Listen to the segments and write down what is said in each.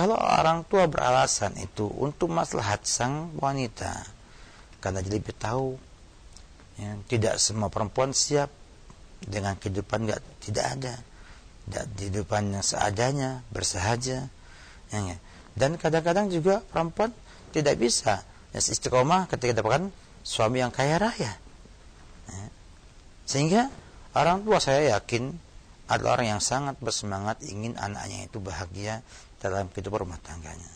kalau orang tua beralasan itu untuk maslahat sang wanita karena jadi lebih tahu ya, tidak semua perempuan siap dengan kehidupan nggak tidak ada tidak kehidupan yang seadanya bersahaja ya, ya. dan kadang-kadang juga perempuan tidak bisa ya, istiqomah ketika dapatkan suami yang kaya raya ya. sehingga orang tua saya yakin adalah orang yang sangat bersemangat ingin anaknya itu bahagia dalam kehidupan rumah tangganya.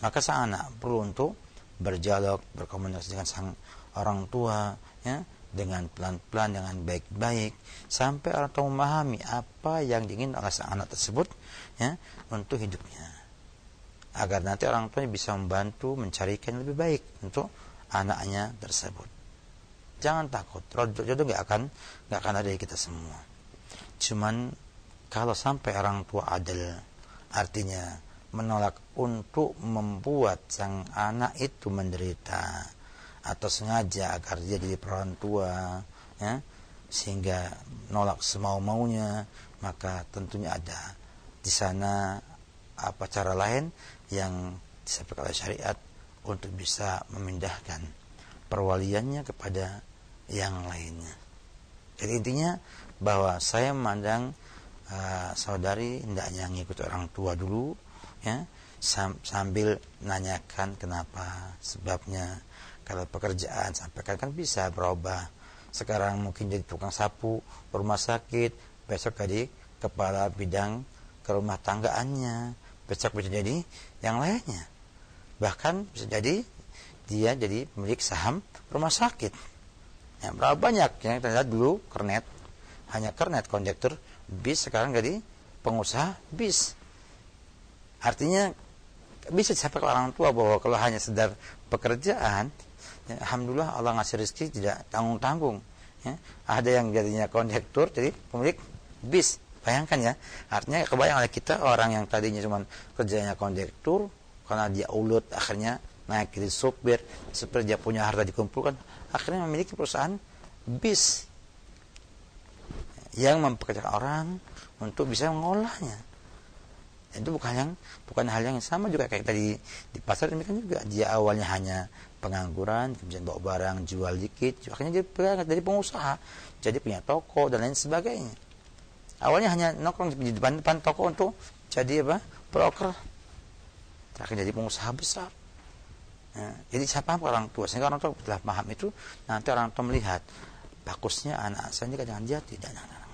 Maka sang anak perlu untuk berdialog berkomunikasi dengan sang orang tua ya dengan pelan-pelan dengan baik-baik sampai orang tua memahami apa yang diingin oleh sang anak tersebut ya untuk hidupnya. Agar nanti orang tuanya bisa membantu mencarikan lebih baik untuk anaknya tersebut. Jangan takut jodoh nggak akan nggak akan ada di kita semua. Cuman kalau sampai orang tua adil artinya menolak untuk membuat sang anak itu menderita atau sengaja agar dia jadi perawan tua ya sehingga nolak semau maunya maka tentunya ada di sana apa cara lain yang disampaikan oleh syariat untuk bisa memindahkan perwaliannya kepada yang lainnya. Jadi intinya bahwa saya memandang uh, saudari hendaknya ngikut orang tua dulu ya. Sambil nanyakan kenapa. Sebabnya kalau pekerjaan sampaikan kan bisa berubah. Sekarang mungkin jadi tukang sapu rumah sakit. Besok jadi kepala bidang ke rumah tanggaannya. Besok bisa jadi yang lainnya. Bahkan bisa jadi dia jadi pemilik saham rumah sakit. Ya, berapa banyak yang ternyata dulu? Kernet. Hanya kernet kondektur bis sekarang jadi pengusaha bis. Artinya bisa disampaikan orang tua bahwa kalau hanya sedar pekerjaan ya, alhamdulillah Allah ngasih rezeki tidak tanggung tanggung ya. ada yang jadinya kondektur jadi pemilik bis. Bayangkan ya artinya kebayang oleh kita orang yang tadinya cuma kerjanya kondektur karena dia ulut akhirnya naik jadi supir supir dia punya harta dikumpulkan akhirnya memiliki perusahaan bis yang mempekerjakan orang untuk bisa mengolahnya itu bukan yang bukan hal yang sama juga kayak tadi di pasar demikian juga dia awalnya hanya pengangguran, kemudian bawa barang, jual dikit, akhirnya jadi pengusaha, jadi punya toko dan lain sebagainya. Awalnya hanya nongkrong di depan depan toko untuk jadi apa? broker. Akhirnya jadi pengusaha besar. Ya, jadi siapa orang tua sehingga orang tua telah paham itu nanti orang tua melihat bagusnya anak saya ini kadang tidak anak.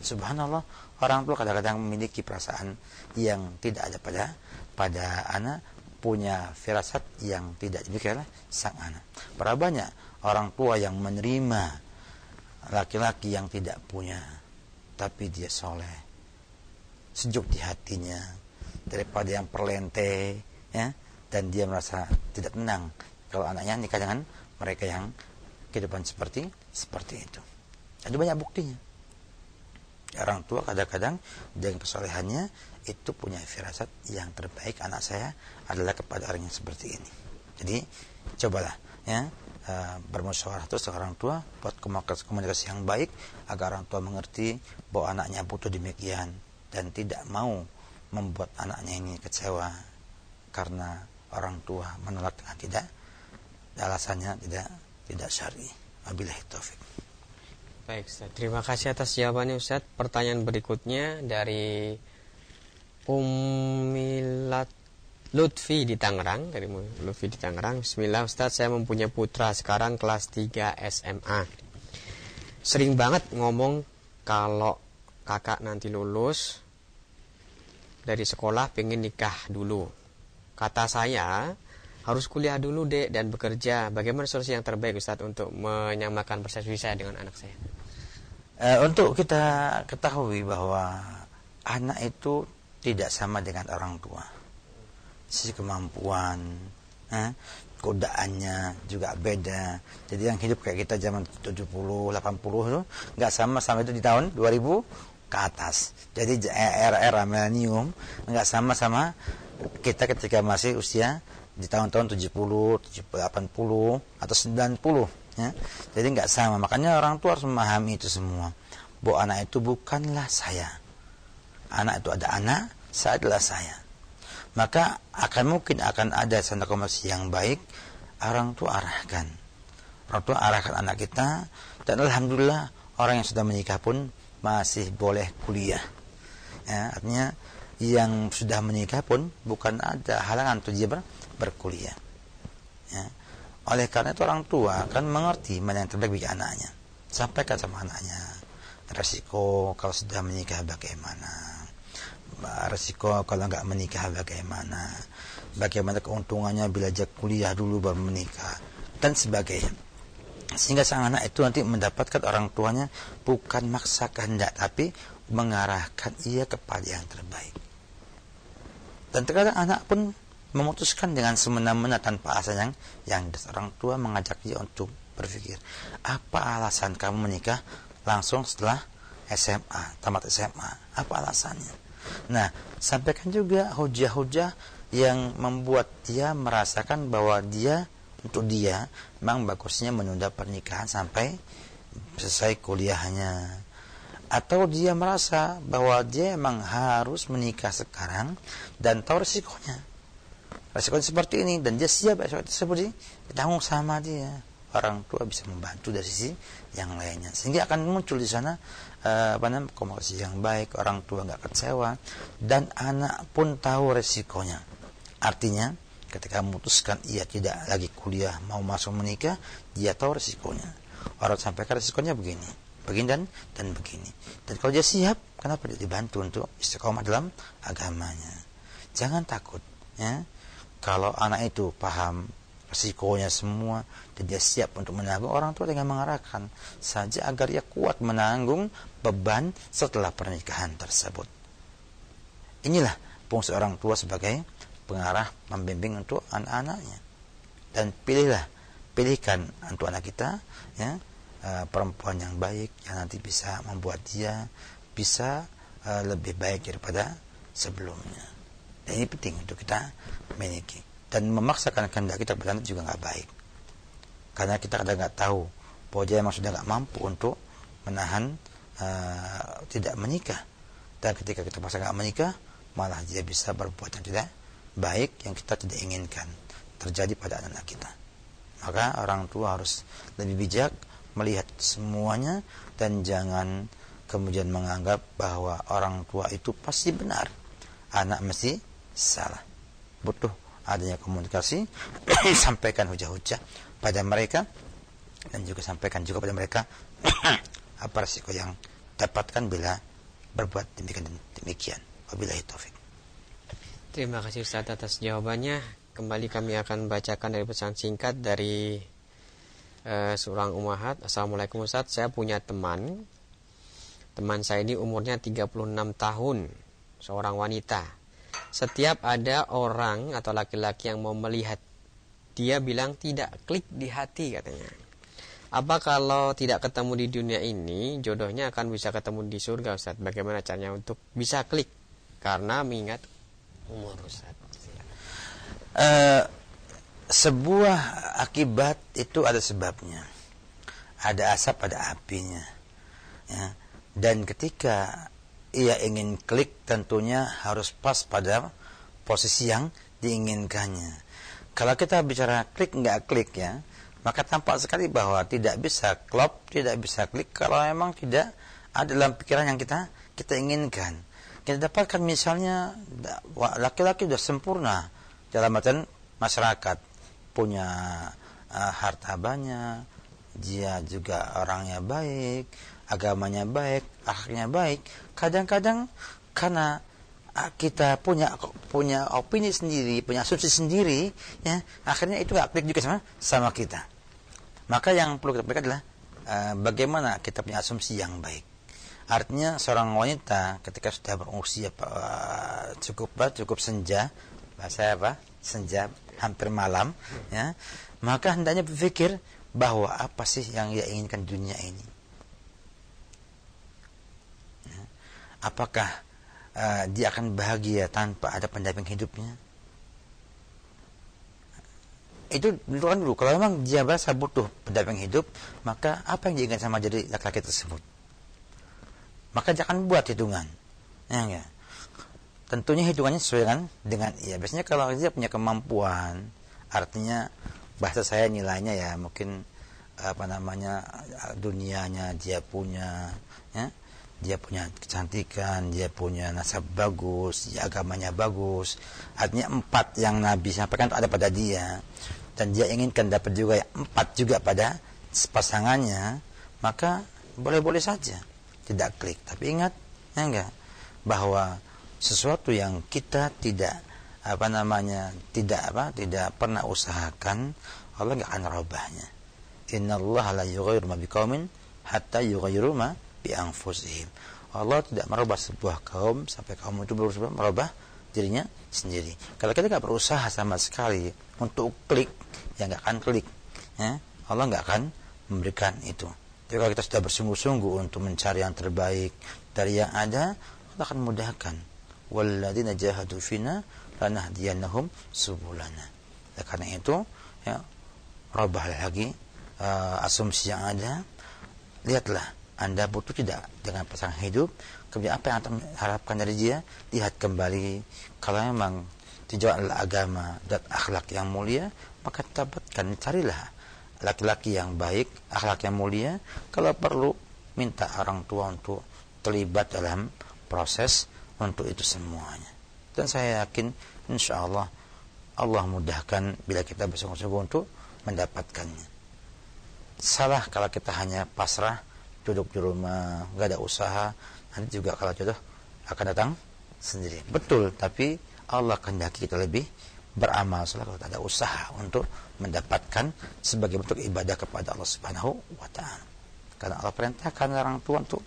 Subhanallah orang tua kadang-kadang memiliki perasaan yang tidak ada pada pada anak punya firasat yang tidak oleh sang anak. Berapa banyak orang tua yang menerima laki-laki yang tidak punya, tapi dia soleh, sejuk di hatinya, daripada yang perlente, ya, dan dia merasa tidak tenang kalau anaknya nikah dengan mereka yang kehidupan seperti seperti itu. Ada banyak buktinya. Orang tua kadang-kadang dengan kesolehannya itu punya firasat yang terbaik anak saya adalah kepada orang yang seperti ini. Jadi cobalah ya uh, bermusyawarah terus orang tua buat komunikasi yang baik agar orang tua mengerti bahwa anaknya butuh demikian dan tidak mau membuat anaknya ini kecewa karena orang tua menolak dengan tidak alasannya tidak tidak syar'i. Wabillahi taufik. Baik, Ustaz. Terima kasih atas jawabannya Ustaz. Pertanyaan berikutnya dari Umilat Lutfi di Tangerang dari Lutfi di Tangerang. Bismillah Ustadz saya mempunyai putra sekarang kelas 3 SMA Sering banget ngomong kalau kakak nanti lulus dari sekolah pengen nikah dulu. Kata saya harus kuliah dulu dek dan bekerja. Bagaimana solusi yang terbaik Ustadz untuk menyamakan persepsi saya dengan anak saya uh, Untuk kita ketahui bahwa anak itu tidak sama dengan orang tua. Sisi kemampuan, eh, godaannya juga beda. Jadi yang hidup kayak kita zaman 70, 80 itu nggak sama sama itu di tahun 2000 ke atas. Jadi era-era milenium nggak sama sama kita ketika masih usia di tahun-tahun 70, 70, 80 atau 90 ya. Jadi nggak sama. Makanya orang tua harus memahami itu semua. Bahwa anak itu bukanlah saya anak itu ada anak, saya adalah saya. maka akan mungkin akan ada satu komunikasi yang baik orang tua arahkan orang tua arahkan anak kita dan alhamdulillah orang yang sudah menikah pun masih boleh kuliah ya, artinya yang sudah menikah pun bukan ada halangan untuk dia ber, berkuliah ya. Oleh karena itu orang tua akan mengerti mana yang terbaik bagi anaknya. Sampaikan sama anaknya resiko kalau sudah menikah bagaimana? Resiko kalau nggak menikah bagaimana? Bagaimana keuntungannya bila kuliah dulu baru menikah? Dan sebagainya. Sehingga sang anak itu nanti mendapatkan orang tuanya bukan maksa kehendak tapi mengarahkan ia kepada yang terbaik. Dan terkadang anak pun memutuskan dengan semena-mena tanpa alasan yang yang orang tua mengajak dia untuk berpikir apa alasan kamu menikah langsung setelah SMA tamat SMA apa alasannya? Nah, sampaikan juga hujah-hujah yang membuat dia merasakan bahwa dia untuk dia memang bagusnya menunda pernikahan sampai selesai kuliahnya. Atau dia merasa bahwa dia memang harus menikah sekarang dan tahu resikonya resikonya seperti ini dan dia siap resiko tersebut ditanggung sama dia. Orang tua bisa membantu dari sisi yang lainnya. Sehingga akan muncul di sana uh, apa namanya komunikasi yang baik orang tua nggak kecewa dan anak pun tahu resikonya. Artinya ketika memutuskan ia tidak lagi kuliah mau masuk menikah dia tahu resikonya. Orang sampaikan resikonya begini begini dan dan begini. Dan kalau dia siap kenapa dia dibantu untuk istiqomah dalam agamanya? Jangan takut ya kalau anak itu paham resikonya semua dan dia siap untuk menanggung orang tua dengan mengarahkan saja agar ia kuat menanggung beban setelah pernikahan tersebut. Inilah fungsi orang tua sebagai pengarah membimbing untuk anak-anaknya. Dan pilihlah pilihkan untuk anak kita ya uh, perempuan yang baik yang nanti bisa membuat dia bisa uh, lebih baik daripada sebelumnya ini penting untuk kita miliki dan memaksakan kehendak kita bertanda juga nggak baik. Karena kita kadang nggak tahu bahwa dia memang sudah nggak mampu untuk menahan uh, tidak menikah. Dan ketika kita paksa nggak menikah malah dia bisa berbuat yang tidak baik yang kita tidak inginkan terjadi pada anak-anak kita. Maka orang tua harus lebih bijak melihat semuanya dan jangan kemudian menganggap bahwa orang tua itu pasti benar. Anak mesti salah. Butuh adanya komunikasi sampaikan hujah-hujah pada mereka dan juga sampaikan juga pada mereka apa resiko yang dapatkan bila berbuat demikian demikian. Wabillahi taufik terima kasih Ustaz atas jawabannya. Kembali kami akan bacakan dari pesan singkat dari uh, seorang umahat Assalamualaikum Ustaz. Saya punya teman. Teman saya ini umurnya 36 tahun. Seorang wanita setiap ada orang atau laki-laki yang mau melihat dia bilang tidak klik di hati katanya. Apa kalau tidak ketemu di dunia ini jodohnya akan bisa ketemu di surga Ustaz? Bagaimana caranya untuk bisa klik? Karena mengingat umur Ustaz. Uh, sebuah akibat itu ada sebabnya. Ada asap ada apinya. Ya. Dan ketika ia ingin klik tentunya harus pas pada posisi yang diinginkannya. Kalau kita bicara klik nggak klik ya, maka tampak sekali bahwa tidak bisa klop, tidak bisa klik kalau memang tidak ada dalam pikiran yang kita kita inginkan. Kita dapatkan misalnya laki-laki sudah sempurna dalam artian masyarakat punya uh, harta banyak, dia juga orangnya baik, agamanya baik, akhlaknya baik, kadang-kadang karena ah, kita punya punya opini sendiri, punya asumsi sendiri, ya akhirnya itu gak klik juga sama sama kita. Maka yang perlu kita pikirkan adalah uh, bagaimana kita punya asumsi yang baik. Artinya seorang wanita ketika sudah berusia uh, cukup cukup senja, bahasa apa? Senja hampir malam, ya, maka hendaknya berpikir bahwa apa sih yang ia inginkan dunia ini apakah uh, dia akan bahagia tanpa ada pendamping hidupnya? Itu dulu kan dulu. Kalau memang dia merasa butuh pendamping hidup, maka apa yang diinginkan sama jadi laki-laki tersebut? Maka jangan buat hitungan. Ya, ya. tentunya hitungannya sesuai dengan dengan ya biasanya kalau dia punya kemampuan artinya bahasa saya nilainya ya mungkin apa namanya dunianya dia punya ya dia punya kecantikan, dia punya nasab bagus, dia agamanya bagus. Artinya empat yang Nabi sampaikan itu ada pada dia. Dan dia inginkan dapat juga empat juga pada pasangannya, maka boleh-boleh saja. Tidak klik. Tapi ingat, ya enggak, bahwa sesuatu yang kita tidak apa namanya tidak apa tidak pernah usahakan Allah nggak akan merubahnya. Inna Allah la yughayyiru ma hatta yughayyiru ma bi anfusihim. Allah tidak merubah sebuah kaum sampai kaum itu berusaha merubah dirinya sendiri. Kalau kita nggak berusaha sama sekali untuk klik, ya nggak akan klik. Ya, Allah nggak akan memberikan itu. Tapi kalau kita sudah bersungguh-sungguh untuk mencari yang terbaik dari yang ada, Allah akan mudahkan. Walladzina jahadu fina lanahdiyannahum subulana. Ya, karena itu, ya, rubah lagi uh, asumsi yang ada. Lihatlah anda butuh tidak dengan pasangan hidup, kemudian apa yang Anda harapkan dari dia? Lihat kembali, kalau memang tujuan agama dan akhlak yang mulia, maka dapatkan, carilah laki-laki yang baik, akhlak yang mulia. Kalau perlu, minta orang tua untuk terlibat dalam proses untuk itu semuanya. Dan saya yakin, insya Allah, Allah mudahkan bila kita bersungguh-sungguh untuk mendapatkannya. Salah kalau kita hanya pasrah duduk di rumah nggak ada usaha nanti juga kalau jodoh akan datang sendiri betul tapi Allah kehendaki kita lebih beramal tak ada usaha untuk mendapatkan sebagai bentuk ibadah kepada Allah Subhanahu wa taala. Karena Allah perintahkan orang tua untuk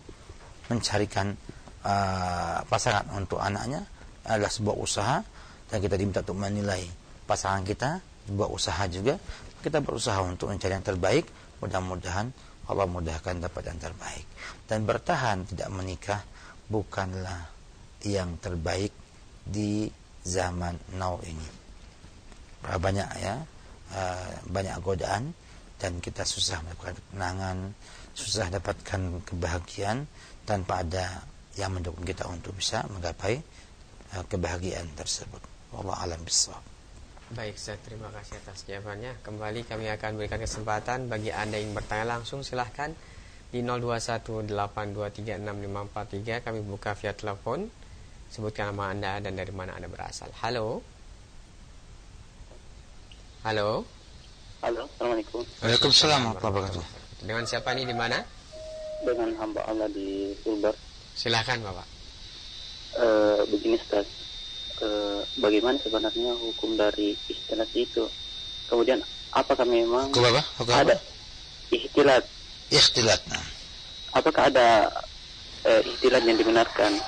mencarikan uh, pasangan untuk anaknya adalah sebuah usaha dan kita diminta untuk menilai pasangan kita sebuah usaha juga. Kita berusaha untuk mencari yang terbaik. Mudah-mudahan Allah mudahkan dapat yang terbaik. Dan bertahan tidak menikah bukanlah yang terbaik di zaman now ini. Banyak ya eh, banyak godaan dan kita susah mendapatkan kenangan susah dapatkan kebahagiaan tanpa ada yang mendukung kita untuk bisa menggapai eh, kebahagiaan tersebut. Allah alam bisawab Baik, saya terima kasih atas jawabannya. Kembali kami akan berikan kesempatan bagi Anda yang bertanya langsung silahkan di 0218236543 kami buka via telepon. Sebutkan nama Anda dan dari mana Anda berasal. Halo. Halo. Halo, Assalamualaikum. Waalaikumsalam warahmatullahi wabarakatuh. Dengan siapa nih di mana? Dengan hamba Allah di Sulbar. Silahkan Bapak. Uh, begini Ustaz, uh, bagaimana sebenarnya hukum dari istilah itu? Kemudian apakah memang Hukum apa? Hukum ada istilah? Ikhtilat. Nah. Apakah ada uh, istilah yang dibenarkan?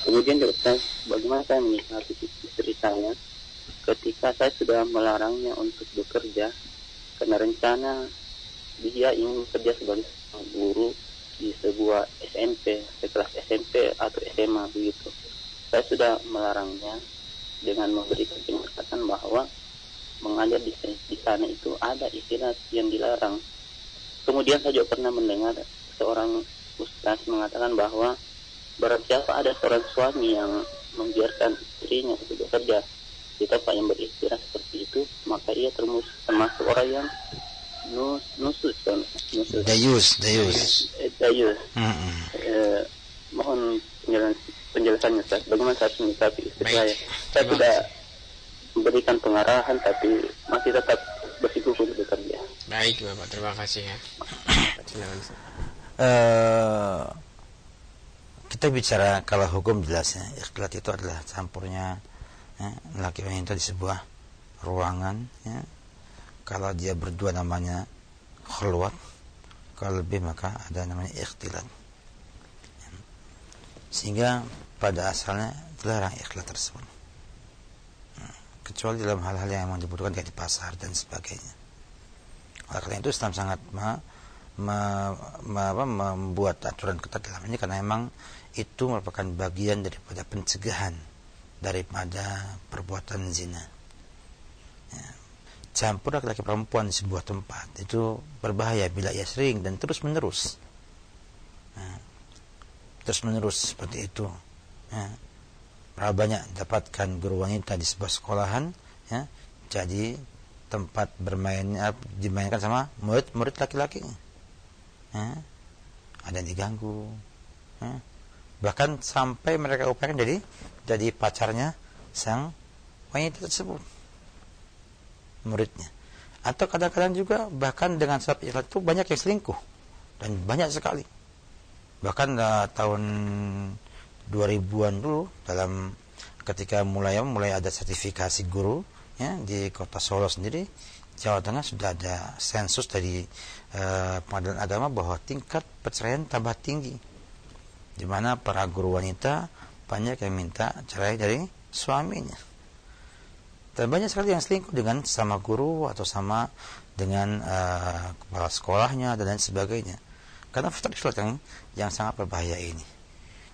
Kemudian juga Ustaz, bagaimana saya menyikapi istri saya ketika saya sudah melarangnya untuk bekerja karena rencana dia ingin bekerja sebagai guru di sebuah SMP, sekelas SMP atau SMA begitu. Saya sudah melarangnya dengan memberikan penjelasan bahwa mengajar di, di sana itu ada istilah yang dilarang. Kemudian saya juga pernah mendengar seorang ustaz mengatakan bahwa barang siapa ada seorang suami yang membiarkan istrinya untuk bekerja di tempat yang beristirahat seperti itu, maka ia termasuk orang yang nus, nusus kan nusus Dayus, dayus. Eh, dayus Mm-mm. eh, mohon penjelasan penjelasannya Ustaz bagaimana saya harus menyikapi istri Baik. saya saya Terima tidak memberikan pengarahan tapi masih tetap bersikukuh untuk bekerja Baik Bapak, terima kasih ya. Silakan. Eh, kita bicara kalau hukum jelas ya, ikhtilat itu adalah campurnya ya, laki wanita di sebuah ruangan ya. Kalau dia berdua namanya khulwat, kalau lebih maka ada namanya ikhtilat. Sehingga pada asalnya dilarang ikhtilat tersebut. Nah, Kecuali dalam hal-hal yang memang dibutuhkan kayak di pasar dan sebagainya. Oleh karena itu Islam sangat me- me- me- apa, membuat aturan ketat dalam ini karena memang itu merupakan bagian daripada pencegahan daripada perbuatan zina. Ya. Campur laki-laki perempuan di sebuah tempat itu berbahaya bila ia sering dan terus menerus. Ya. Terus menerus seperti itu. Ya. berapa banyak dapatkan guru wanita di sebuah sekolahan ya jadi tempat bermainnya dimainkan sama murid-murid laki-laki ya, ada yang diganggu ya. bahkan sampai mereka upayakan jadi jadi pacarnya sang wanita tersebut muridnya atau kadang-kadang juga bahkan dengan sebab itu banyak yang selingkuh dan banyak sekali bahkan uh, tahun 2000-an dulu dalam ketika mulai mulai ada sertifikasi guru ya di kota Solo sendiri Jawa Tengah sudah ada sensus dari uh, pengadilan agama bahwa tingkat perceraian tambah tinggi. Di mana para guru wanita banyak yang minta cerai dari suaminya. Dan banyak sekali yang selingkuh dengan sama guru atau sama dengan uh, kepala sekolahnya dan lain sebagainya karena faktor yang, yang sangat berbahaya ini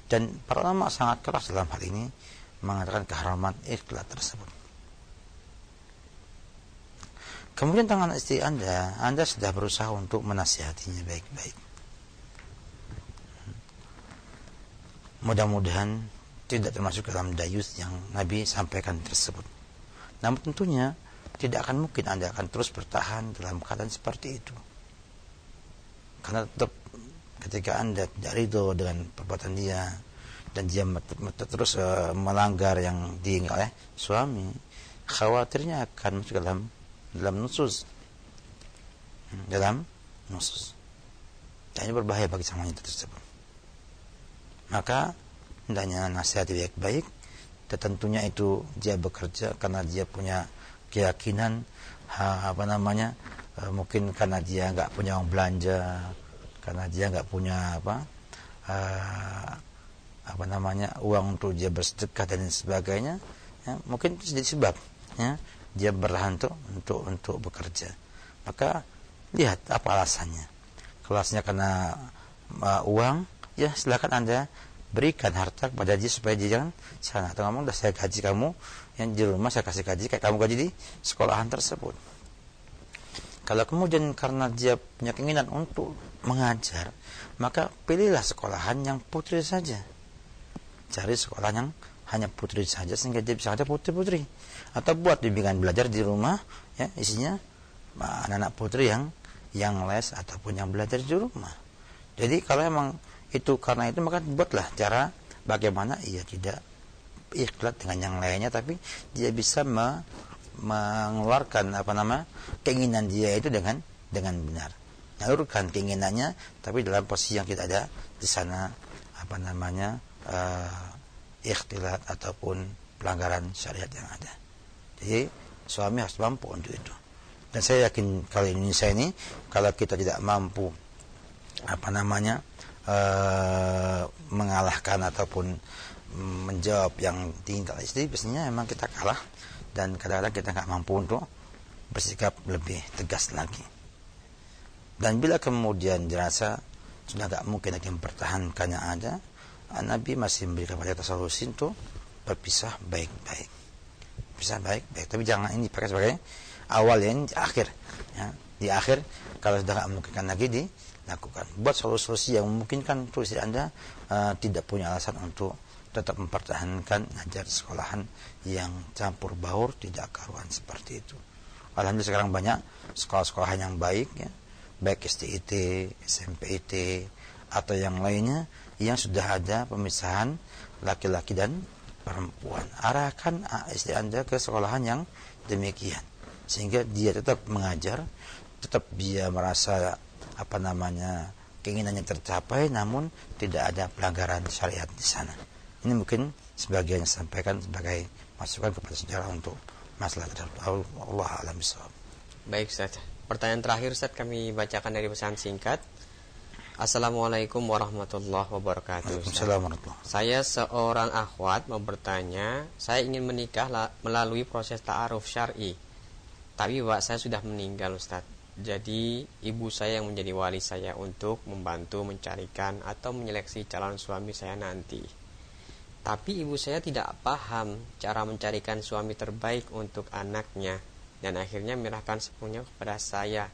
dan para ulama sangat keras dalam hal ini mengatakan keharaman ikhlas tersebut Kemudian tangan istri Anda, Anda sudah berusaha untuk menasihatinya baik-baik. Mudah-mudahan tidak termasuk dalam dayus yang Nabi sampaikan tersebut. Namun tentunya tidak akan mungkin Anda akan terus bertahan dalam keadaan seperti itu. Karena tetap ketika Anda tidak ridho dengan perbuatan dia dan dia terus uh, melanggar yang diingat oleh suami, khawatirnya akan masuk dalam dalam nusus. Dalam nusus. Dan ini berbahaya bagi sang wanita tersebut. Maka hendaknya nasihat baik-baik tentunya itu dia bekerja karena dia punya keyakinan ha, apa namanya e, mungkin karena dia nggak punya uang belanja karena dia nggak punya apa e, apa namanya uang untuk dia bersedekah dan sebagainya ya, mungkin itu jadi sebab ya dia berlahan untuk untuk bekerja. Maka lihat apa alasannya. Kelasnya karena uh, uang ya silakan anda berikan harta kepada dia supaya dia jangan sana. Atau ngomong dah saya gaji kamu yang di rumah saya kasih gaji kayak kamu gaji di sekolahan tersebut kalau kemudian karena dia punya keinginan untuk mengajar maka pilihlah sekolahan yang putri saja. Cari sekolah yang hanya putri saja sehingga dia bisa ada putri-putri. Atau buat bimbingan belajar di rumah ya isinya anak-anak putri yang yang les ataupun yang belajar di rumah. Jadi kalau emang itu karena itu maka buatlah cara bagaimana ia tidak ikhlas dengan yang lainnya tapi dia bisa me, mengeluarkan apa nama keinginan dia itu dengan dengan benar nyalurkan keinginannya tapi dalam posisi yang tidak ada di sana apa namanya uh, ikhtilat ataupun pelanggaran syariat yang ada. Jadi suami harus mampu untuk itu. Dan saya yakin kalau Indonesia ini kalau kita tidak mampu apa namanya uh, mengalahkan ataupun menjawab yang tinggal istri biasanya memang kita kalah dan kadang-kadang kita nggak mampu untuk bersikap lebih tegas lagi. Dan bila kemudian dirasa sudah tidak mungkin lagi mempertahankan yang ada, Nabi masih memberikan pada solusi untuk berpisah baik-baik. Pisah baik-baik. Tapi jangan ini pakai sebagai awal ya, di akhir. Ya. Di akhir, kalau sudah tidak memungkinkan lagi dilakukan. Buat solusi yang memungkinkan untuk istri Anda uh, tidak punya alasan untuk tetap mempertahankan ngajar sekolahan yang campur baur tidak karuan seperti itu. Alhamdulillah sekarang banyak sekolah-sekolahan yang baik ya, baik STIT, SMPIT atau yang lainnya yang sudah ada pemisahan laki-laki dan perempuan. Arahkan istri Anda ke sekolahan yang demikian. Sehingga dia tetap mengajar, tetap dia merasa apa namanya keinginannya tercapai namun tidak ada pelanggaran syariat di sana. Ini mungkin sebagian yang sampaikan sebagai masukan kepada sejarah untuk masalah tersebut. Allah alam Baik Ustaz. Pertanyaan terakhir Ustaz kami bacakan dari pesan singkat. Assalamualaikum warahmatullahi wabarakatuh. Assalamualaikum. Saya seorang akhwat mau bertanya, saya ingin menikah melalui proses ta'aruf syar'i. Tapi Pak saya sudah meninggal Ustaz. Jadi ibu saya yang menjadi wali saya untuk membantu mencarikan atau menyeleksi calon suami saya nanti. Tapi ibu saya tidak paham cara mencarikan suami terbaik untuk anaknya dan akhirnya menyerahkan sepenuhnya kepada saya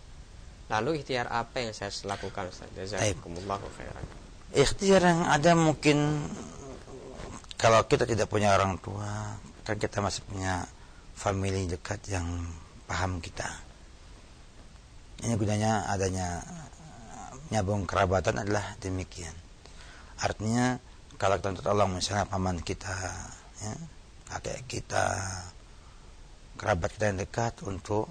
Lalu ikhtiar apa yang saya lakukan? Jazakumullahu khairan. Ikhtiar yang ada mungkin kalau kita tidak punya orang tua, kan kita masih punya family dekat yang paham kita. Ini gunanya adanya nyambung kerabatan adalah demikian. Artinya kalau kita tolong misalnya paman kita, ya, kakek kita, kerabat kita yang dekat untuk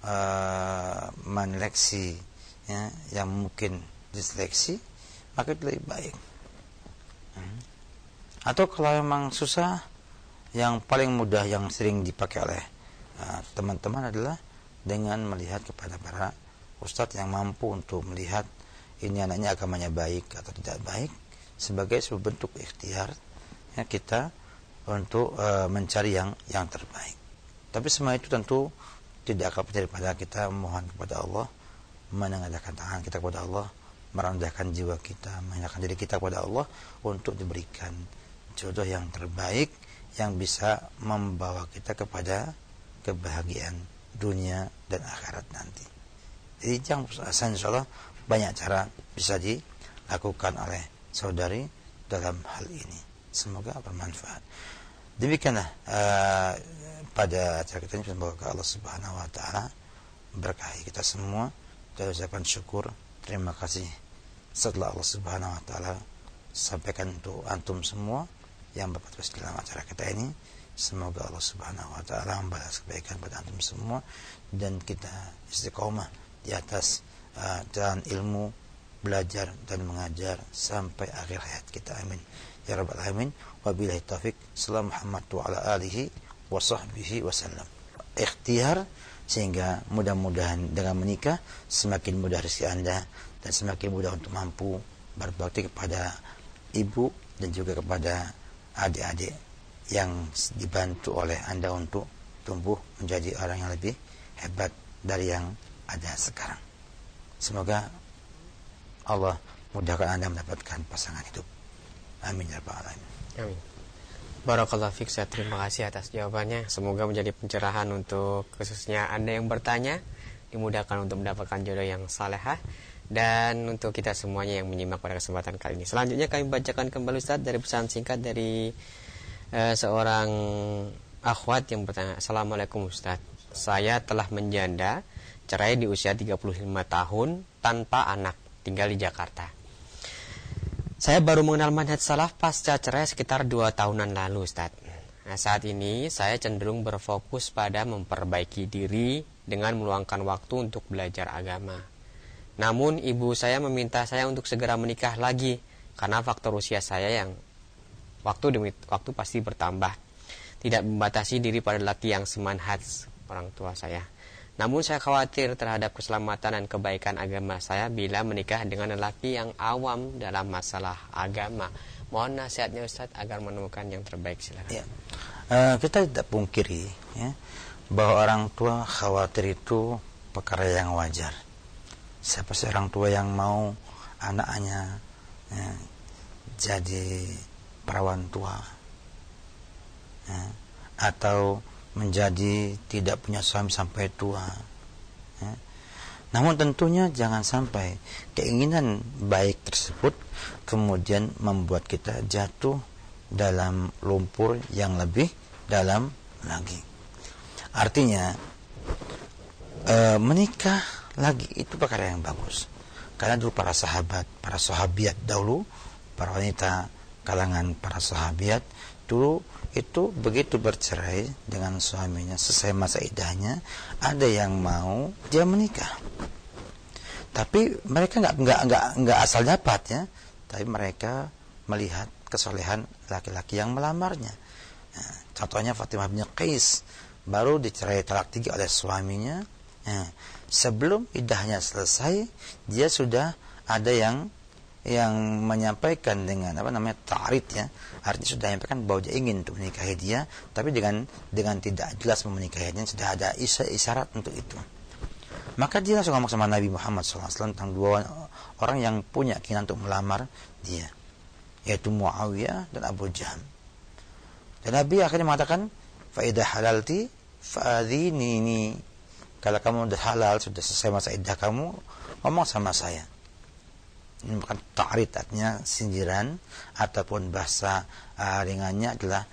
uh, meneleksi ya, yang mungkin diseleksi, maka itu lebih baik. Hmm. Atau kalau memang susah, yang paling mudah yang sering dipakai oleh uh, teman-teman uh, adalah dengan melihat kepada para ustadz yang mampu untuk melihat ini anaknya agamanya baik atau tidak baik sebagai sebuah bentuk ikhtiar ya, kita untuk uh, mencari yang yang terbaik. Tapi semua itu tentu tidak akan daripada kita mohon kepada Allah, menengadakan tangan kita kepada Allah, merendahkan jiwa kita, menyenangkan diri kita kepada Allah untuk diberikan jodoh yang terbaik yang bisa membawa kita kepada kebahagiaan dunia dan akhirat nanti. Jadi jangan insya Allah banyak cara bisa dilakukan oleh saudari dalam hal ini. Semoga bermanfaat. Demikianlah uh, pada acara kita ini semoga Allah Subhanahu wa taala berkahi kita semua dan ucapkan syukur terima kasih setelah Allah Subhanahu wa taala sampaikan untuk antum semua yang berpartisipasi dalam acara kita ini. Semoga Allah Subhanahu wa taala membalas kebaikan pada antum semua dan kita istiqomah di atas uh, jalan ilmu, belajar dan mengajar sampai akhir hayat kita. Amin. Ya rabbal alamin. Wabillahi taufik. Salam Muhammad wa ala alihi wa sahbihi wasallam. Ikhtiar sehingga mudah-mudahan dengan menikah semakin mudah rezeki Anda dan semakin mudah untuk mampu berbakti kepada ibu dan juga kepada adik-adik yang dibantu oleh Anda untuk tumbuh menjadi orang yang lebih hebat dari yang ada sekarang. Semoga Allah mudahkan Anda mendapatkan pasangan hidup. Amin ya rabbal alamin. Amin. Barakallah fiqh, saya terima kasih atas jawabannya. Semoga menjadi pencerahan untuk khususnya Anda yang bertanya, dimudahkan untuk mendapatkan jodoh yang salehah dan untuk kita semuanya yang menyimak pada kesempatan kali ini. Selanjutnya kami bacakan kembali Ustaz dari pesan singkat dari uh, seorang akhwat yang bertanya, Assalamualaikum Ustaz. Saya telah menjanda, cerai di usia 35 tahun tanpa anak, tinggal di Jakarta. Saya baru mengenal manhaj salaf pasca cerai sekitar 2 tahunan lalu Ustaz. Nah, saat ini saya cenderung berfokus pada memperbaiki diri dengan meluangkan waktu untuk belajar agama namun ibu saya meminta saya untuk segera menikah lagi karena faktor usia saya yang waktu demi waktu pasti bertambah. Tidak membatasi diri pada laki yang semanhat orang tua saya. Namun saya khawatir terhadap keselamatan dan kebaikan agama saya bila menikah dengan lelaki yang awam dalam masalah agama. Mohon nasihatnya Ustadz agar menemukan yang terbaik silakan. Ya. Uh, kita tidak pungkiri ya, bahwa orang tua khawatir itu perkara yang wajar siapa sih orang tua yang mau anaknya ya, jadi perawan tua ya, atau menjadi tidak punya suami sampai tua ya. namun tentunya jangan sampai keinginan baik tersebut kemudian membuat kita jatuh dalam lumpur yang lebih dalam lagi artinya e, menikah lagi itu perkara yang bagus karena dulu para sahabat para sahabiat dahulu para wanita kalangan para sahabiat dulu itu begitu bercerai dengan suaminya selesai masa idahnya ada yang mau dia menikah. Tapi mereka nggak nggak nggak nggak asal dapat ya. Tapi mereka melihat kesolehan laki-laki yang melamarnya. Nah, contohnya Fatimah bin Qais baru dicerai talak tiga oleh suaminya. Nah, sebelum idahnya selesai dia sudah ada yang yang menyampaikan dengan apa namanya ta'rid ya. Artinya sudah menyampaikan bahwa dia ingin untuk menikahi dia tapi dengan dengan tidak jelas menikahinya sudah ada isyarat untuk itu. Maka dia langsung ngomong sama Nabi Muhammad SAW tentang dua orang yang punya keinginan untuk melamar dia yaitu Muawiyah dan Abu Jaham dan Nabi akhirnya mengatakan faidah halalti fa'adhinini kalau kamu sudah halal, sudah selesai masa iddah kamu, ngomong sama saya. Ini bukan ta'rid artinya sindiran ataupun bahasa uh, ringannya adalah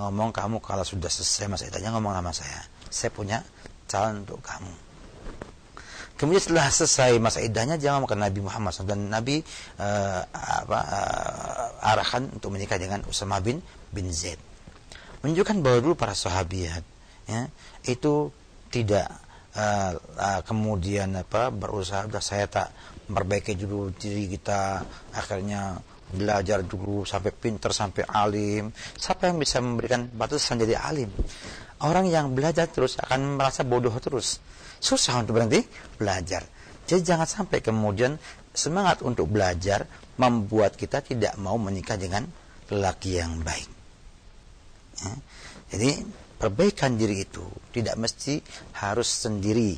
ngomong kamu kalau sudah selesai masa idahnya ngomong sama saya. Saya punya calon untuk kamu. Kemudian setelah selesai masa idahnya jangan ke Nabi Muhammad dan Nabi uh, apa, uh, arahkan untuk menikah dengan Usama bin bin Zaid. Menunjukkan bahwa dulu para sahabiat ya itu tidak uh, uh, kemudian apa berusaha sudah saya tak memperbaiki dulu diri kita akhirnya belajar dulu sampai pinter sampai alim. Siapa yang bisa memberikan batasan jadi alim? Orang yang belajar terus akan merasa bodoh terus. Susah untuk berhenti belajar. Jadi jangan sampai kemudian semangat untuk belajar membuat kita tidak mau menikah dengan lelaki yang baik. Ya. jadi perbaikan diri itu tidak mesti harus sendiri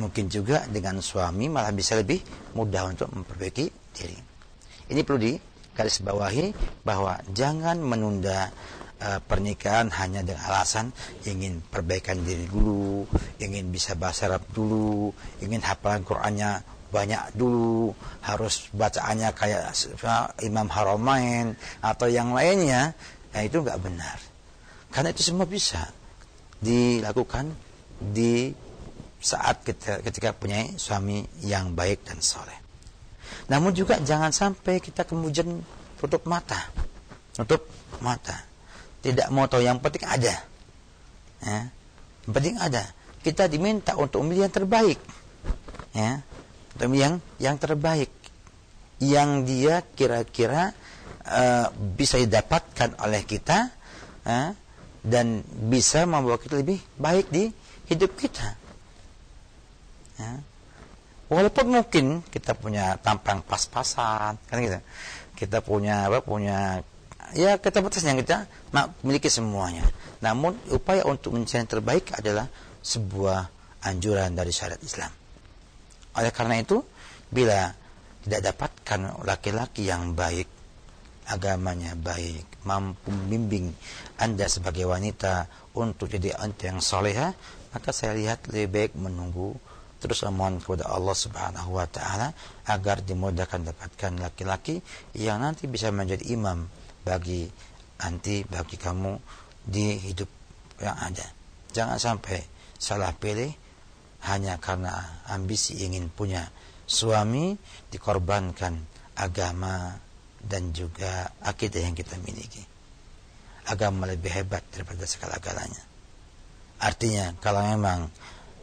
mungkin juga dengan suami malah bisa lebih mudah untuk memperbaiki diri. Ini perlu digarisbawahi bahwa jangan menunda uh, pernikahan hanya dengan alasan ingin perbaikan diri dulu, ingin bisa bahasa Arab dulu, ingin hafalan Qur'annya banyak dulu, harus bacaannya kayak Imam Haramain atau yang lainnya, nah itu nggak benar. Karena itu semua bisa dilakukan di saat ketika, ketika punya suami yang baik dan soleh. Namun juga jangan sampai kita kemudian tutup mata, tutup mata. Tidak mau tahu yang penting ada, ya. yang penting ada. Kita diminta untuk memilih yang terbaik, ya, untuk yang yang terbaik, yang dia kira-kira uh, bisa didapatkan oleh kita, uh, dan bisa membawa kita lebih baik di hidup kita. Ya. Walaupun mungkin kita punya tampang pas-pasan, kan gitu. Kita punya apa? Punya ya kita yang kita memiliki semuanya. Namun upaya untuk mencari yang terbaik adalah sebuah anjuran dari syariat Islam. Oleh karena itu, bila tidak dapatkan laki-laki yang baik, agamanya baik, mampu membimbing Anda sebagai wanita untuk jadi anda yang soleha, maka saya lihat lebih baik menunggu terus mohon kepada Allah Subhanahu wa taala agar dimudahkan dapatkan laki-laki yang nanti bisa menjadi imam bagi nanti bagi kamu di hidup yang ada. Jangan sampai salah pilih hanya karena ambisi ingin punya suami dikorbankan agama dan juga akidah yang kita miliki. Agama lebih hebat daripada segala-galanya. Artinya kalau memang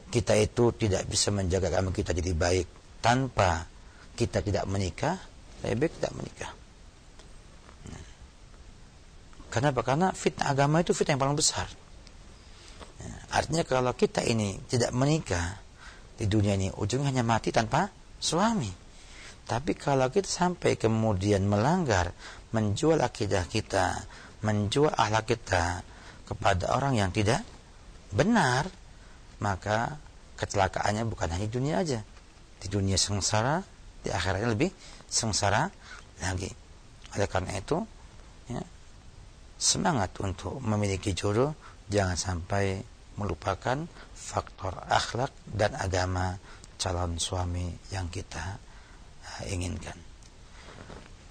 kita itu tidak bisa menjaga agama kita jadi baik tanpa kita tidak menikah, lebih baik tidak menikah. Nah. Kenapa? Karena fitnah agama itu fitnah yang paling besar. Nah, artinya kalau kita ini tidak menikah di dunia ini, ujungnya hanya mati tanpa suami. Tapi kalau kita sampai kemudian melanggar, menjual akidah kita, menjual akhlak kita kepada orang yang tidak benar, maka kecelakaannya bukan hanya dunia aja. Di dunia sengsara, di akhiratnya lebih sengsara lagi. Oleh karena itu, ya, semangat untuk memiliki jodoh jangan sampai melupakan faktor akhlak dan agama calon suami yang kita uh, inginkan.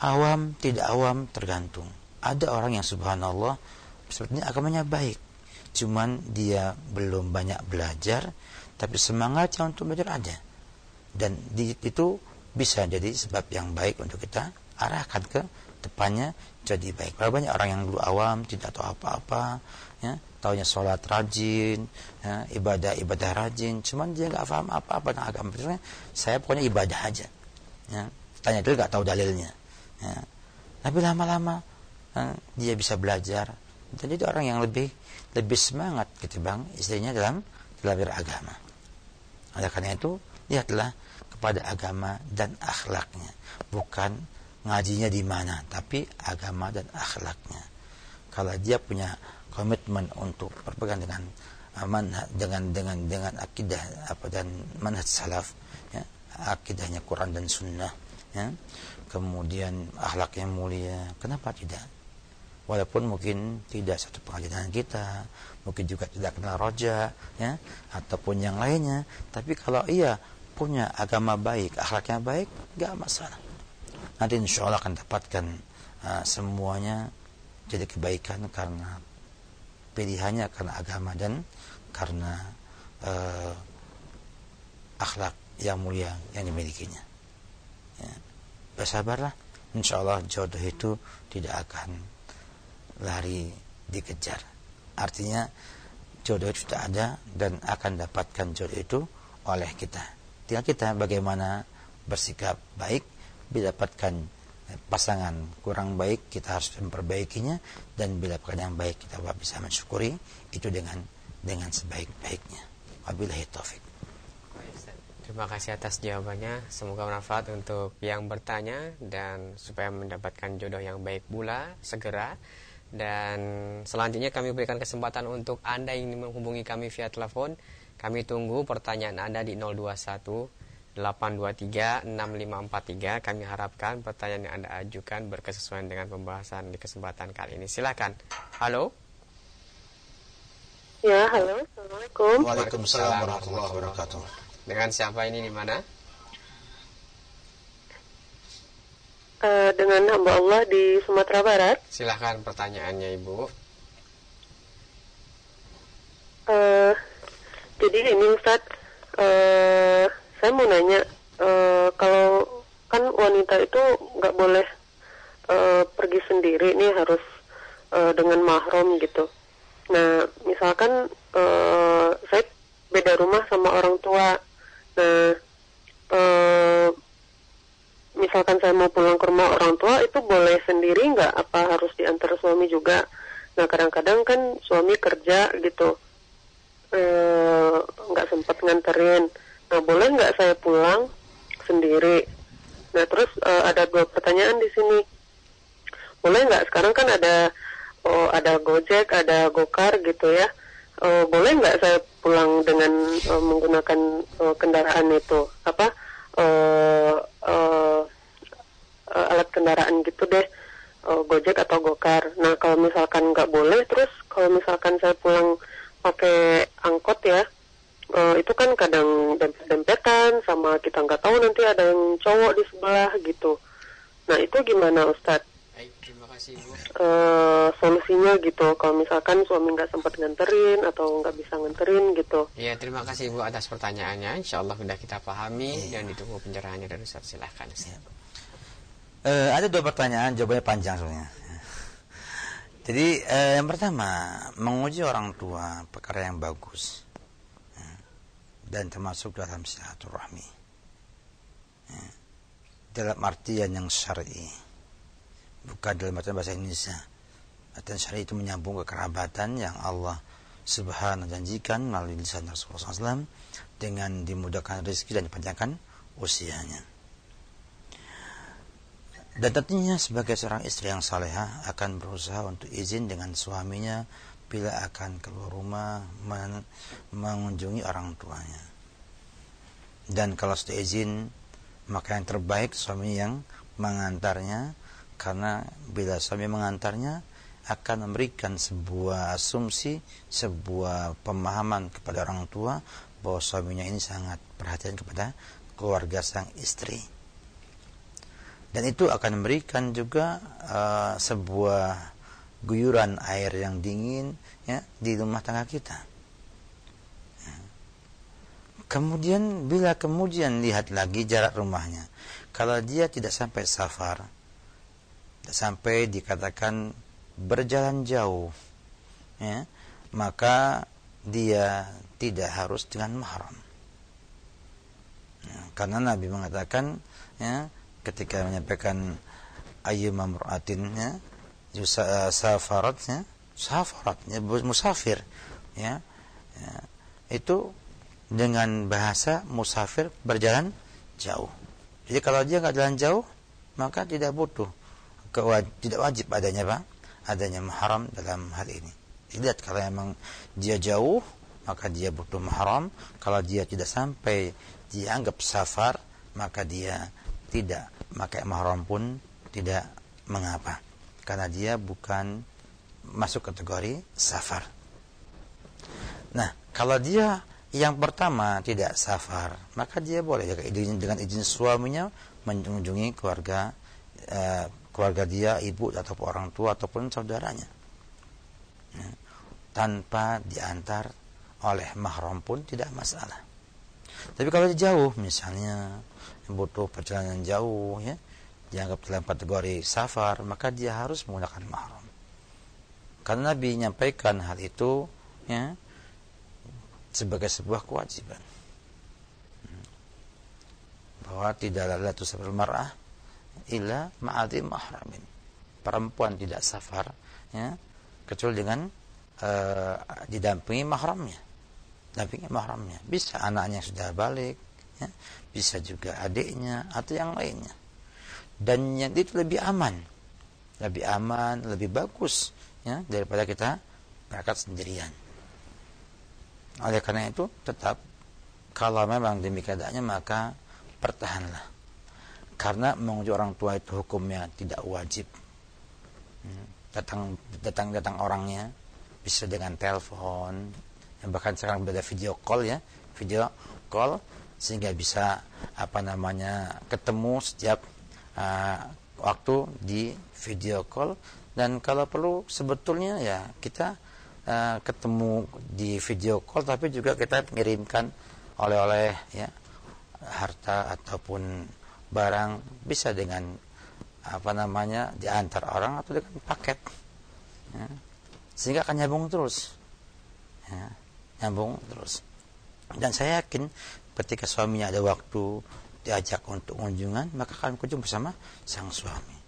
Awam tidak awam tergantung. Ada orang yang subhanallah sepertinya agamanya baik, cuman dia belum banyak belajar tapi semangatnya untuk belajar ada dan di, itu bisa jadi sebab yang baik untuk kita arahkan ke depannya jadi baik. Berapa banyak orang yang dulu awam tidak tahu apa-apa, ya, taunya sholat rajin, ya, ibadah ibadah rajin, cuman dia nggak paham apa-apa tentang agama. Maksudnya, saya pokoknya ibadah aja. Ya. Tanya dulu nggak tahu dalilnya. Ya. Tapi lama-lama ya, dia bisa belajar. Itu orang yang lebih lebih semangat ketimbang istrinya dalam dalam beragama. Oleh karena itu, lihatlah kepada agama dan akhlaknya, bukan ngajinya di mana, tapi agama dan akhlaknya. Kalau dia punya komitmen untuk berpegang dengan manhaj dengan dengan dengan akidah apa dan manhaj salaf ya, akidahnya Quran dan Sunnah ya. kemudian akhlaknya mulia kenapa tidak walaupun mungkin tidak satu pengajian kita, mungkin juga tidak kenal roja, ya, ataupun yang lainnya. Tapi kalau ia punya agama baik, akhlaknya baik, gak masalah. nanti insya Allah akan dapatkan uh, semuanya jadi kebaikan karena pilihannya karena agama dan karena uh, akhlak yang mulia yang dimilikinya. Ya. Bersabarlah, insya Allah jodoh itu tidak akan lari dikejar. Artinya jodoh itu sudah ada dan akan dapatkan jodoh itu oleh kita. Tinggal kita bagaimana bersikap baik, didapatkan pasangan kurang baik kita harus memperbaikinya dan bila dapatkan yang baik kita bisa mensyukuri itu dengan dengan sebaik-baiknya. Wabillahi taufik. Terima kasih atas jawabannya. Semoga bermanfaat untuk yang bertanya dan supaya mendapatkan jodoh yang baik pula segera. Dan selanjutnya kami berikan kesempatan untuk Anda yang ingin menghubungi kami via telepon. Kami tunggu pertanyaan Anda di 021 823 6543. Kami harapkan pertanyaan yang Anda ajukan berkesesuaian dengan pembahasan di kesempatan kali ini. Silakan. Halo. Ya, halo. Assalamualaikum. Waalaikumsalam warahmatullahi wabarakatuh. Dengan siapa ini di mana? Uh, dengan hamba Allah di Sumatera Barat. Silahkan pertanyaannya Ibu. Uh, jadi ini Ustaz, uh, saya mau nanya, uh, kalau kan wanita itu nggak boleh uh, pergi sendiri nih harus uh, dengan mahram gitu. Nah, misalkan uh, saya beda rumah sama orang tua. Nah, uh, misalkan saya mau pulang ke rumah orang tua itu boleh sendiri nggak? Apa harus diantar suami juga? Nah kadang-kadang kan suami kerja gitu. Nggak e, sempat nganterin. Nah boleh nggak saya pulang sendiri? Nah terus e, ada dua pertanyaan di sini. Boleh nggak? Sekarang kan ada oh ada gojek ada gokar gitu ya. Oh, boleh nggak saya pulang dengan uh, menggunakan uh, kendaraan itu? Apa uh, uh, uh, alat kendaraan gitu deh uh, gojek atau gokar. Nah kalau misalkan nggak boleh terus kalau misalkan saya pulang pakai angkot ya uh, itu kan kadang dempet-dempetan sama kita nggak tahu nanti ada yang cowok di sebelah gitu. Nah itu gimana Ustadz Uh, solusinya gitu. Kalau misalkan suami nggak sempat nganterin atau nggak bisa nganterin gitu. Ya terima kasih ibu atas pertanyaannya. Insya Allah sudah kita pahami ya. dan ditunggu pencerahannya dari Ustaz. Silahkan Ustaz. Ya. Uh, ada dua pertanyaan jawabannya panjang soalnya. Jadi uh, yang pertama menguji orang tua perkara yang bagus. Ya, dan termasuk dalam silaturahmi. Ya, dalam artian yang syar'i bukan dalam artian bahasa Indonesia. Artian syar'i itu menyambung kekerabatan yang Allah subhanahu janjikan melalui lisan Rasulullah SAW dengan dimudahkan rezeki dan dipanjangkan usianya. Dan tentunya sebagai seorang istri yang saleha akan berusaha untuk izin dengan suaminya bila akan keluar rumah men mengunjungi orang tuanya. Dan kalau sudah izin, maka yang terbaik suami yang mengantarnya karena bila suami mengantarnya akan memberikan sebuah asumsi, sebuah pemahaman kepada orang tua bahwa suaminya ini sangat perhatian kepada keluarga sang istri. Dan itu akan memberikan juga uh, sebuah guyuran air yang dingin ya di rumah tangga kita. Kemudian bila kemudian lihat lagi jarak rumahnya, kalau dia tidak sampai safar, sampai dikatakan berjalan jauh ya, maka dia tidak harus dengan mahram. Ya, karena Nabi mengatakan ya, ketika menyampaikan ayyuma mur'atin ya, safarat ya, ya, musafir ya, ya itu dengan bahasa musafir berjalan jauh. Jadi kalau dia nggak jalan jauh maka tidak butuh tidak wajib adanya apa? Adanya mahram dalam hal ini. Lihat kalau memang dia jauh maka dia butuh mahram. Kalau dia tidak sampai dianggap safar maka dia tidak maka mahram pun tidak mengapa karena dia bukan masuk kategori safar. Nah, kalau dia yang pertama tidak safar, maka dia boleh dengan izin suaminya mengunjungi keluarga uh, keluarga dia, ibu ataupun orang tua ataupun saudaranya. Ya. Tanpa diantar oleh mahram pun tidak masalah. Tapi kalau jauh misalnya butuh perjalanan jauh ya, dianggap dalam kategori safar, maka dia harus menggunakan mahram. Karena Nabi menyampaikan hal itu ya sebagai sebuah kewajiban. Bahwa tidaklah la tusafir mar'ah illa ma'adhi mahramin. Perempuan tidak safar ya kecuali dengan uh, didampingi mahramnya. Dampingi mahramnya. Bisa anaknya sudah balik, ya. bisa juga adiknya atau yang lainnya. Dan yang itu lebih aman. Lebih aman, lebih bagus ya daripada kita berangkat sendirian. Oleh karena itu tetap kalau memang demikian adanya maka pertahanlah. Karena mengunjungi orang tua itu hukumnya tidak wajib. Hmm. Datang datang datang orangnya bisa dengan telepon, bahkan sekarang ada video call ya, video call sehingga bisa apa namanya ketemu setiap uh, waktu di video call dan kalau perlu sebetulnya ya kita uh, ketemu di video call tapi juga kita mengirimkan oleh-oleh ya harta ataupun barang bisa dengan apa namanya diantar orang atau dengan paket ya. sehingga akan nyambung terus ya, nyambung terus dan saya yakin ketika suaminya ada waktu diajak untuk kunjungan maka akan kunjung bersama sang suami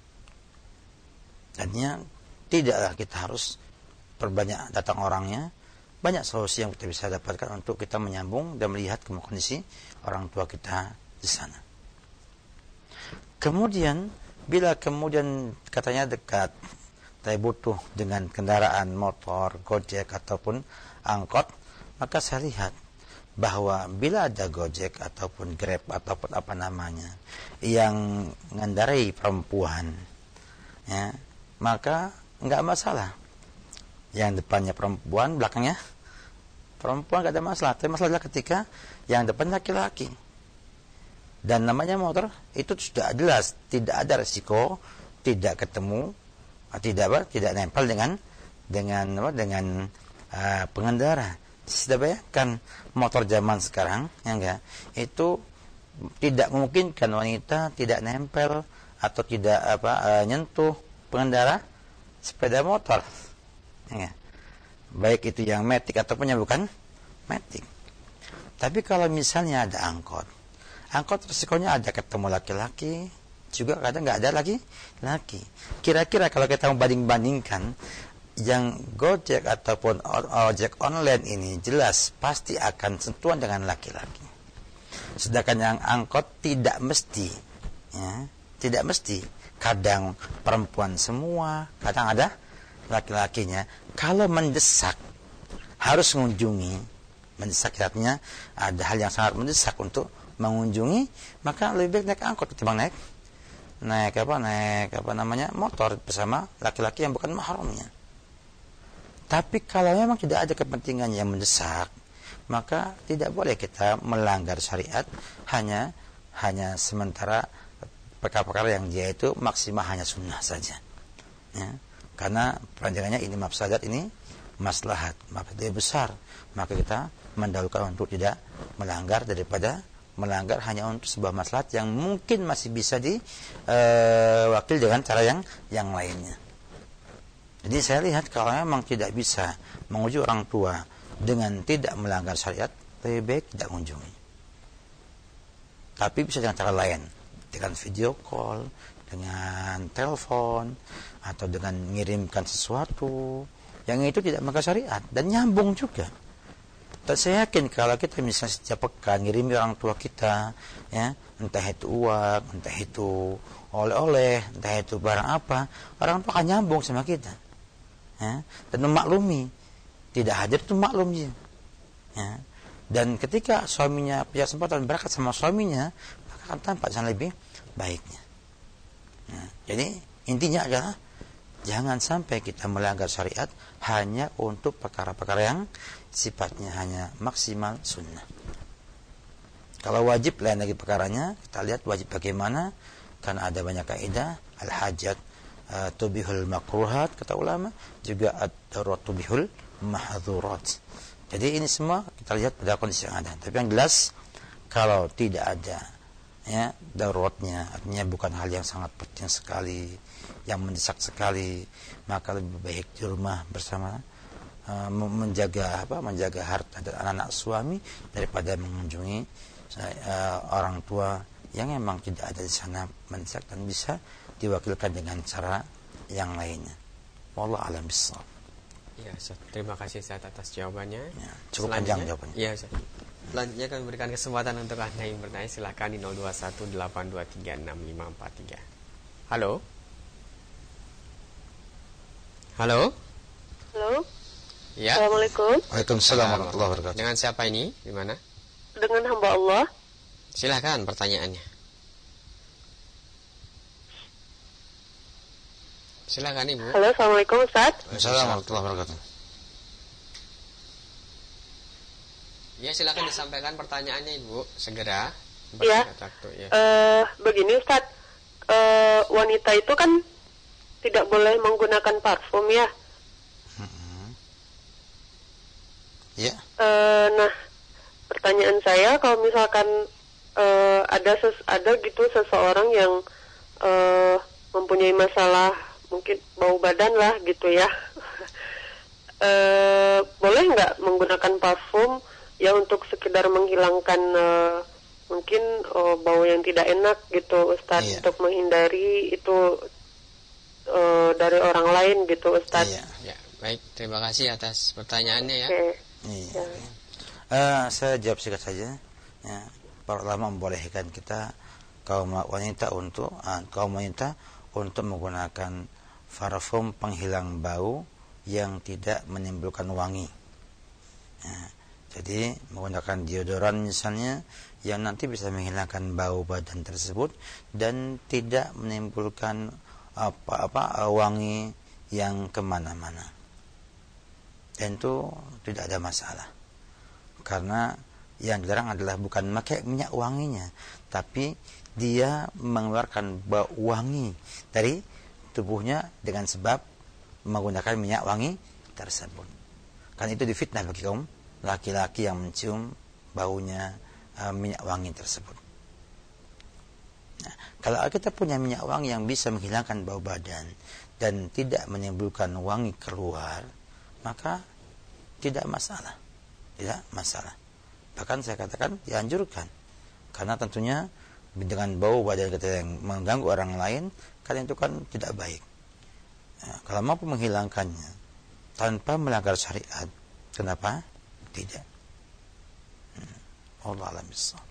Artinya tidaklah kita harus perbanyak datang orangnya. Banyak solusi yang kita bisa dapatkan untuk kita menyambung dan melihat kondisi orang tua kita di sana. Kemudian bila kemudian katanya dekat, saya butuh dengan kendaraan motor, gojek ataupun angkot, maka saya lihat bahwa bila ada gojek ataupun grab ataupun apa namanya yang mengendarai perempuan, ya, maka nggak masalah. Yang depannya perempuan, belakangnya perempuan nggak ada masalah. Tapi masalah adalah ketika yang depan laki-laki. Dan namanya motor itu sudah jelas tidak ada resiko, tidak ketemu, tidak apa, tidak nempel dengan dengan apa, dengan uh, pengendara. Sudah bayangkan motor zaman sekarang, ya enggak, itu tidak memungkinkan wanita tidak nempel atau tidak apa uh, nyentuh pengendara sepeda motor. Ya. Baik itu yang metik ataupun yang bukan metik. Tapi kalau misalnya ada angkot, angkot resikonya ada ketemu laki-laki, juga kadang nggak ada lagi laki. Kira-kira kalau kita membanding-bandingkan yang Gojek ataupun ojek online ini jelas pasti akan sentuhan dengan laki-laki. Sedangkan yang angkot tidak mesti, ya, tidak mesti kadang perempuan semua, kadang ada laki-lakinya. Kalau mendesak harus mengunjungi, mendesak artinya ada hal yang sangat mendesak untuk mengunjungi, maka lebih baik naik angkot ketimbang naik naik apa naik apa namanya motor bersama laki-laki yang bukan mahramnya. Tapi kalau memang tidak ada kepentingan yang mendesak, maka tidak boleh kita melanggar syariat hanya hanya sementara perkara-perkara yang dia itu maksimal hanya sunnah saja. Ya. Karena perancangannya ini mafsadat ini maslahat, maka dia besar. Maka kita mendahulukan untuk tidak melanggar daripada melanggar hanya untuk sebuah maslahat yang mungkin masih bisa diwakil uh, dengan cara yang yang lainnya. Jadi saya lihat kalau memang tidak bisa menguji orang tua dengan tidak melanggar syariat, lebih baik tidak mengunjungi. Tapi bisa dengan cara lain dengan video call, dengan telepon, atau dengan mengirimkan sesuatu yang itu tidak maka syariat dan nyambung juga. Saya yakin kalau kita misalnya setiap pekan ngirim orang tua kita, ya entah itu uang, entah itu oleh-oleh, entah itu barang apa, orang tua akan nyambung sama kita. Ya, dan memaklumi. Tidak hadir itu maklum ya. ya. Dan ketika suaminya punya kesempatan berangkat sama suaminya, akan tampak yang lebih baiknya. Nah, jadi intinya adalah jangan sampai kita melanggar syariat hanya untuk perkara-perkara yang sifatnya hanya maksimal sunnah. Kalau wajib lain lagi perkaranya, kita lihat wajib bagaimana. Karena ada banyak kaidah, al-hajat uh, tubihul makruhat kata ulama. Juga ad-darurat tubihul mahdhurat jadi ini semua kita lihat pada kondisi yang ada. Tapi yang jelas kalau tidak ada ya daruratnya artinya bukan hal yang sangat penting sekali yang mendesak sekali maka lebih baik di rumah bersama uh, menjaga apa menjaga harta dan anak-anak suami daripada mengunjungi uh, orang tua yang memang tidak ada di sana mendesak dan bisa diwakilkan dengan cara yang lainnya. Wallah alam bisawab. Ya, terima kasih saya atas jawabannya. Ya, cukup panjang jawabannya. Iya, Selanjutnya kami berikan kesempatan untuk Anda yang bertanya silakan di 0218236543. Halo. Halo. Halo. Ya. Assalamualaikum. Waalaikumsalam warahmatullahi wabarakatuh. Dengan siapa ini? Di mana? Dengan hamba Allah. Silakan pertanyaannya. Silakan Ibu. Halo, Assalamualaikum Ustaz. Waalaikumsalam warahmatullahi wabarakatuh. Ya, silakan disampaikan pertanyaannya Ibu, segera. Iya. Waktu, ya. Eh, begini Ustaz, Eh, wanita itu kan tidak boleh menggunakan parfum ya. Ya. Eh, nah, pertanyaan saya kalau misalkan eh, ada ses ada gitu seseorang yang eh, mempunyai masalah mungkin bau badan lah gitu ya. Eh, boleh nggak menggunakan parfum ya untuk sekedar menghilangkan eh, mungkin oh, bau yang tidak enak gitu Ustadz Iya. untuk menghindari itu eh, dari orang lain gitu Ustadz. Iya. Ya, baik. Terima kasih atas pertanyaannya ya. Oke. Iya. Eh, saya jawab singkat saja. Ya, para ulama membolehkan kita kaum wanita untuk ah, kaum wanita untuk menggunakan parfum penghilang bau yang tidak menimbulkan wangi. Ya, jadi menggunakan deodoran misalnya yang nanti bisa menghilangkan bau badan tersebut dan tidak menimbulkan apa-apa wangi yang ke mana-mana. Dan itu tidak ada masalah. Karena yang dilarang adalah bukan pakai minyak wanginya tapi dia mengeluarkan bau wangi dari tubuhnya dengan sebab menggunakan minyak wangi tersebut. Kan itu difitnah bagi kaum laki-laki yang mencium baunya uh, minyak wangi tersebut kalau kita punya minyak wangi yang bisa menghilangkan bau badan dan tidak menimbulkan wangi keluar maka tidak masalah. Tidak masalah. Bahkan saya katakan dianjurkan. Karena tentunya dengan bau badan kita yang mengganggu orang lain kan itu kan tidak baik. Nah, kalau mampu menghilangkannya tanpa melanggar syariat kenapa? Tidak. Hmm. Allah alam bisawab.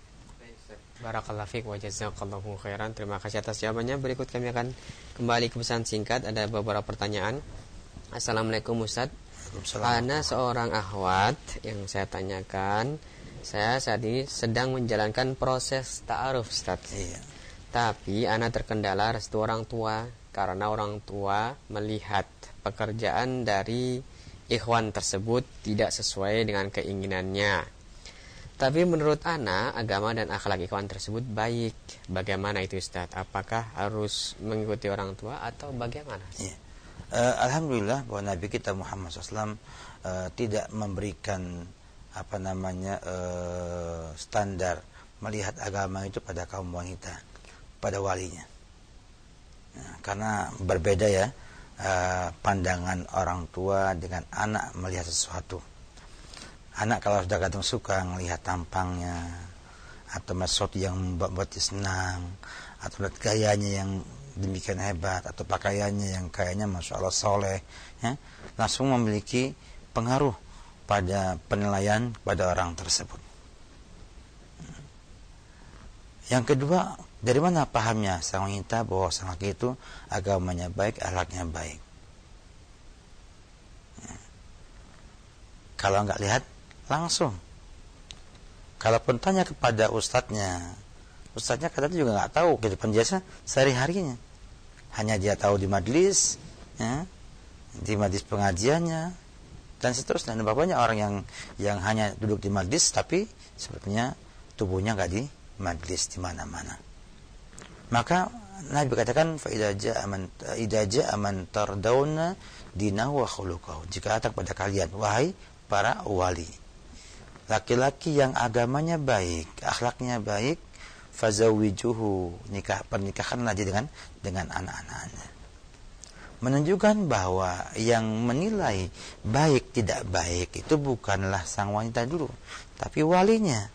Barakallahu fiik wa jazakallahu khairan. Terima kasih atas jawabannya. Berikut kami akan kembali ke pesan singkat. Ada beberapa pertanyaan. Assalamualaikum Ustaz. Ana seorang ahwat yang saya tanyakan. Saya saat ini sedang menjalankan proses ta'aruf Ustaz. Iya. Tapi Ana terkendala restu orang tua karena orang tua melihat pekerjaan dari ikhwan tersebut tidak sesuai dengan keinginannya. Tapi menurut Ana, agama dan akhlak ikhwan tersebut baik. Bagaimana itu Ustaz? Apakah harus mengikuti orang tua atau bagaimana? Iya. Eh, Alhamdulillah bahwa Nabi kita Muhammad SAW eh, tidak memberikan apa namanya eh, standar melihat agama itu pada kaum wanita, pada walinya. Nah, karena berbeda ya eh, pandangan orang tua dengan anak melihat sesuatu. Anak kalau sudah kadang suka melihat tampangnya atau sesuatu yang membuat dia senang atau lihat gayanya yang demikian hebat atau pakaiannya yang kayaknya masya Allah soleh, ya, langsung memiliki pengaruh pada penilaian pada orang tersebut. Yang kedua, dari mana pahamnya sang wanita bahwa sang laki itu agamanya baik, akhlaknya baik? Ya. Kalau nggak lihat, langsung. Kalaupun tanya kepada ustadznya, ustadznya kadang juga nggak tahu kehidupan biasa sehari-harinya. Hanya dia tahu di majlis, ya, di majlis pengajiannya, dan seterusnya. Dan banyak orang yang yang hanya duduk di majlis, tapi sepertinya tubuhnya nggak di majlis di mana-mana. Maka Nabi katakan fa idza aman idza aman tardawna dinahu wa. Jika datang pada kalian wahai para wali. Laki-laki yang agamanya baik, akhlaknya baik, fazawijuhu nikah pernikahanlah dia dengan dengan anak-anaknya. Menunjukkan bahwa yang menilai baik tidak baik itu bukanlah sang wanita dulu tapi walinya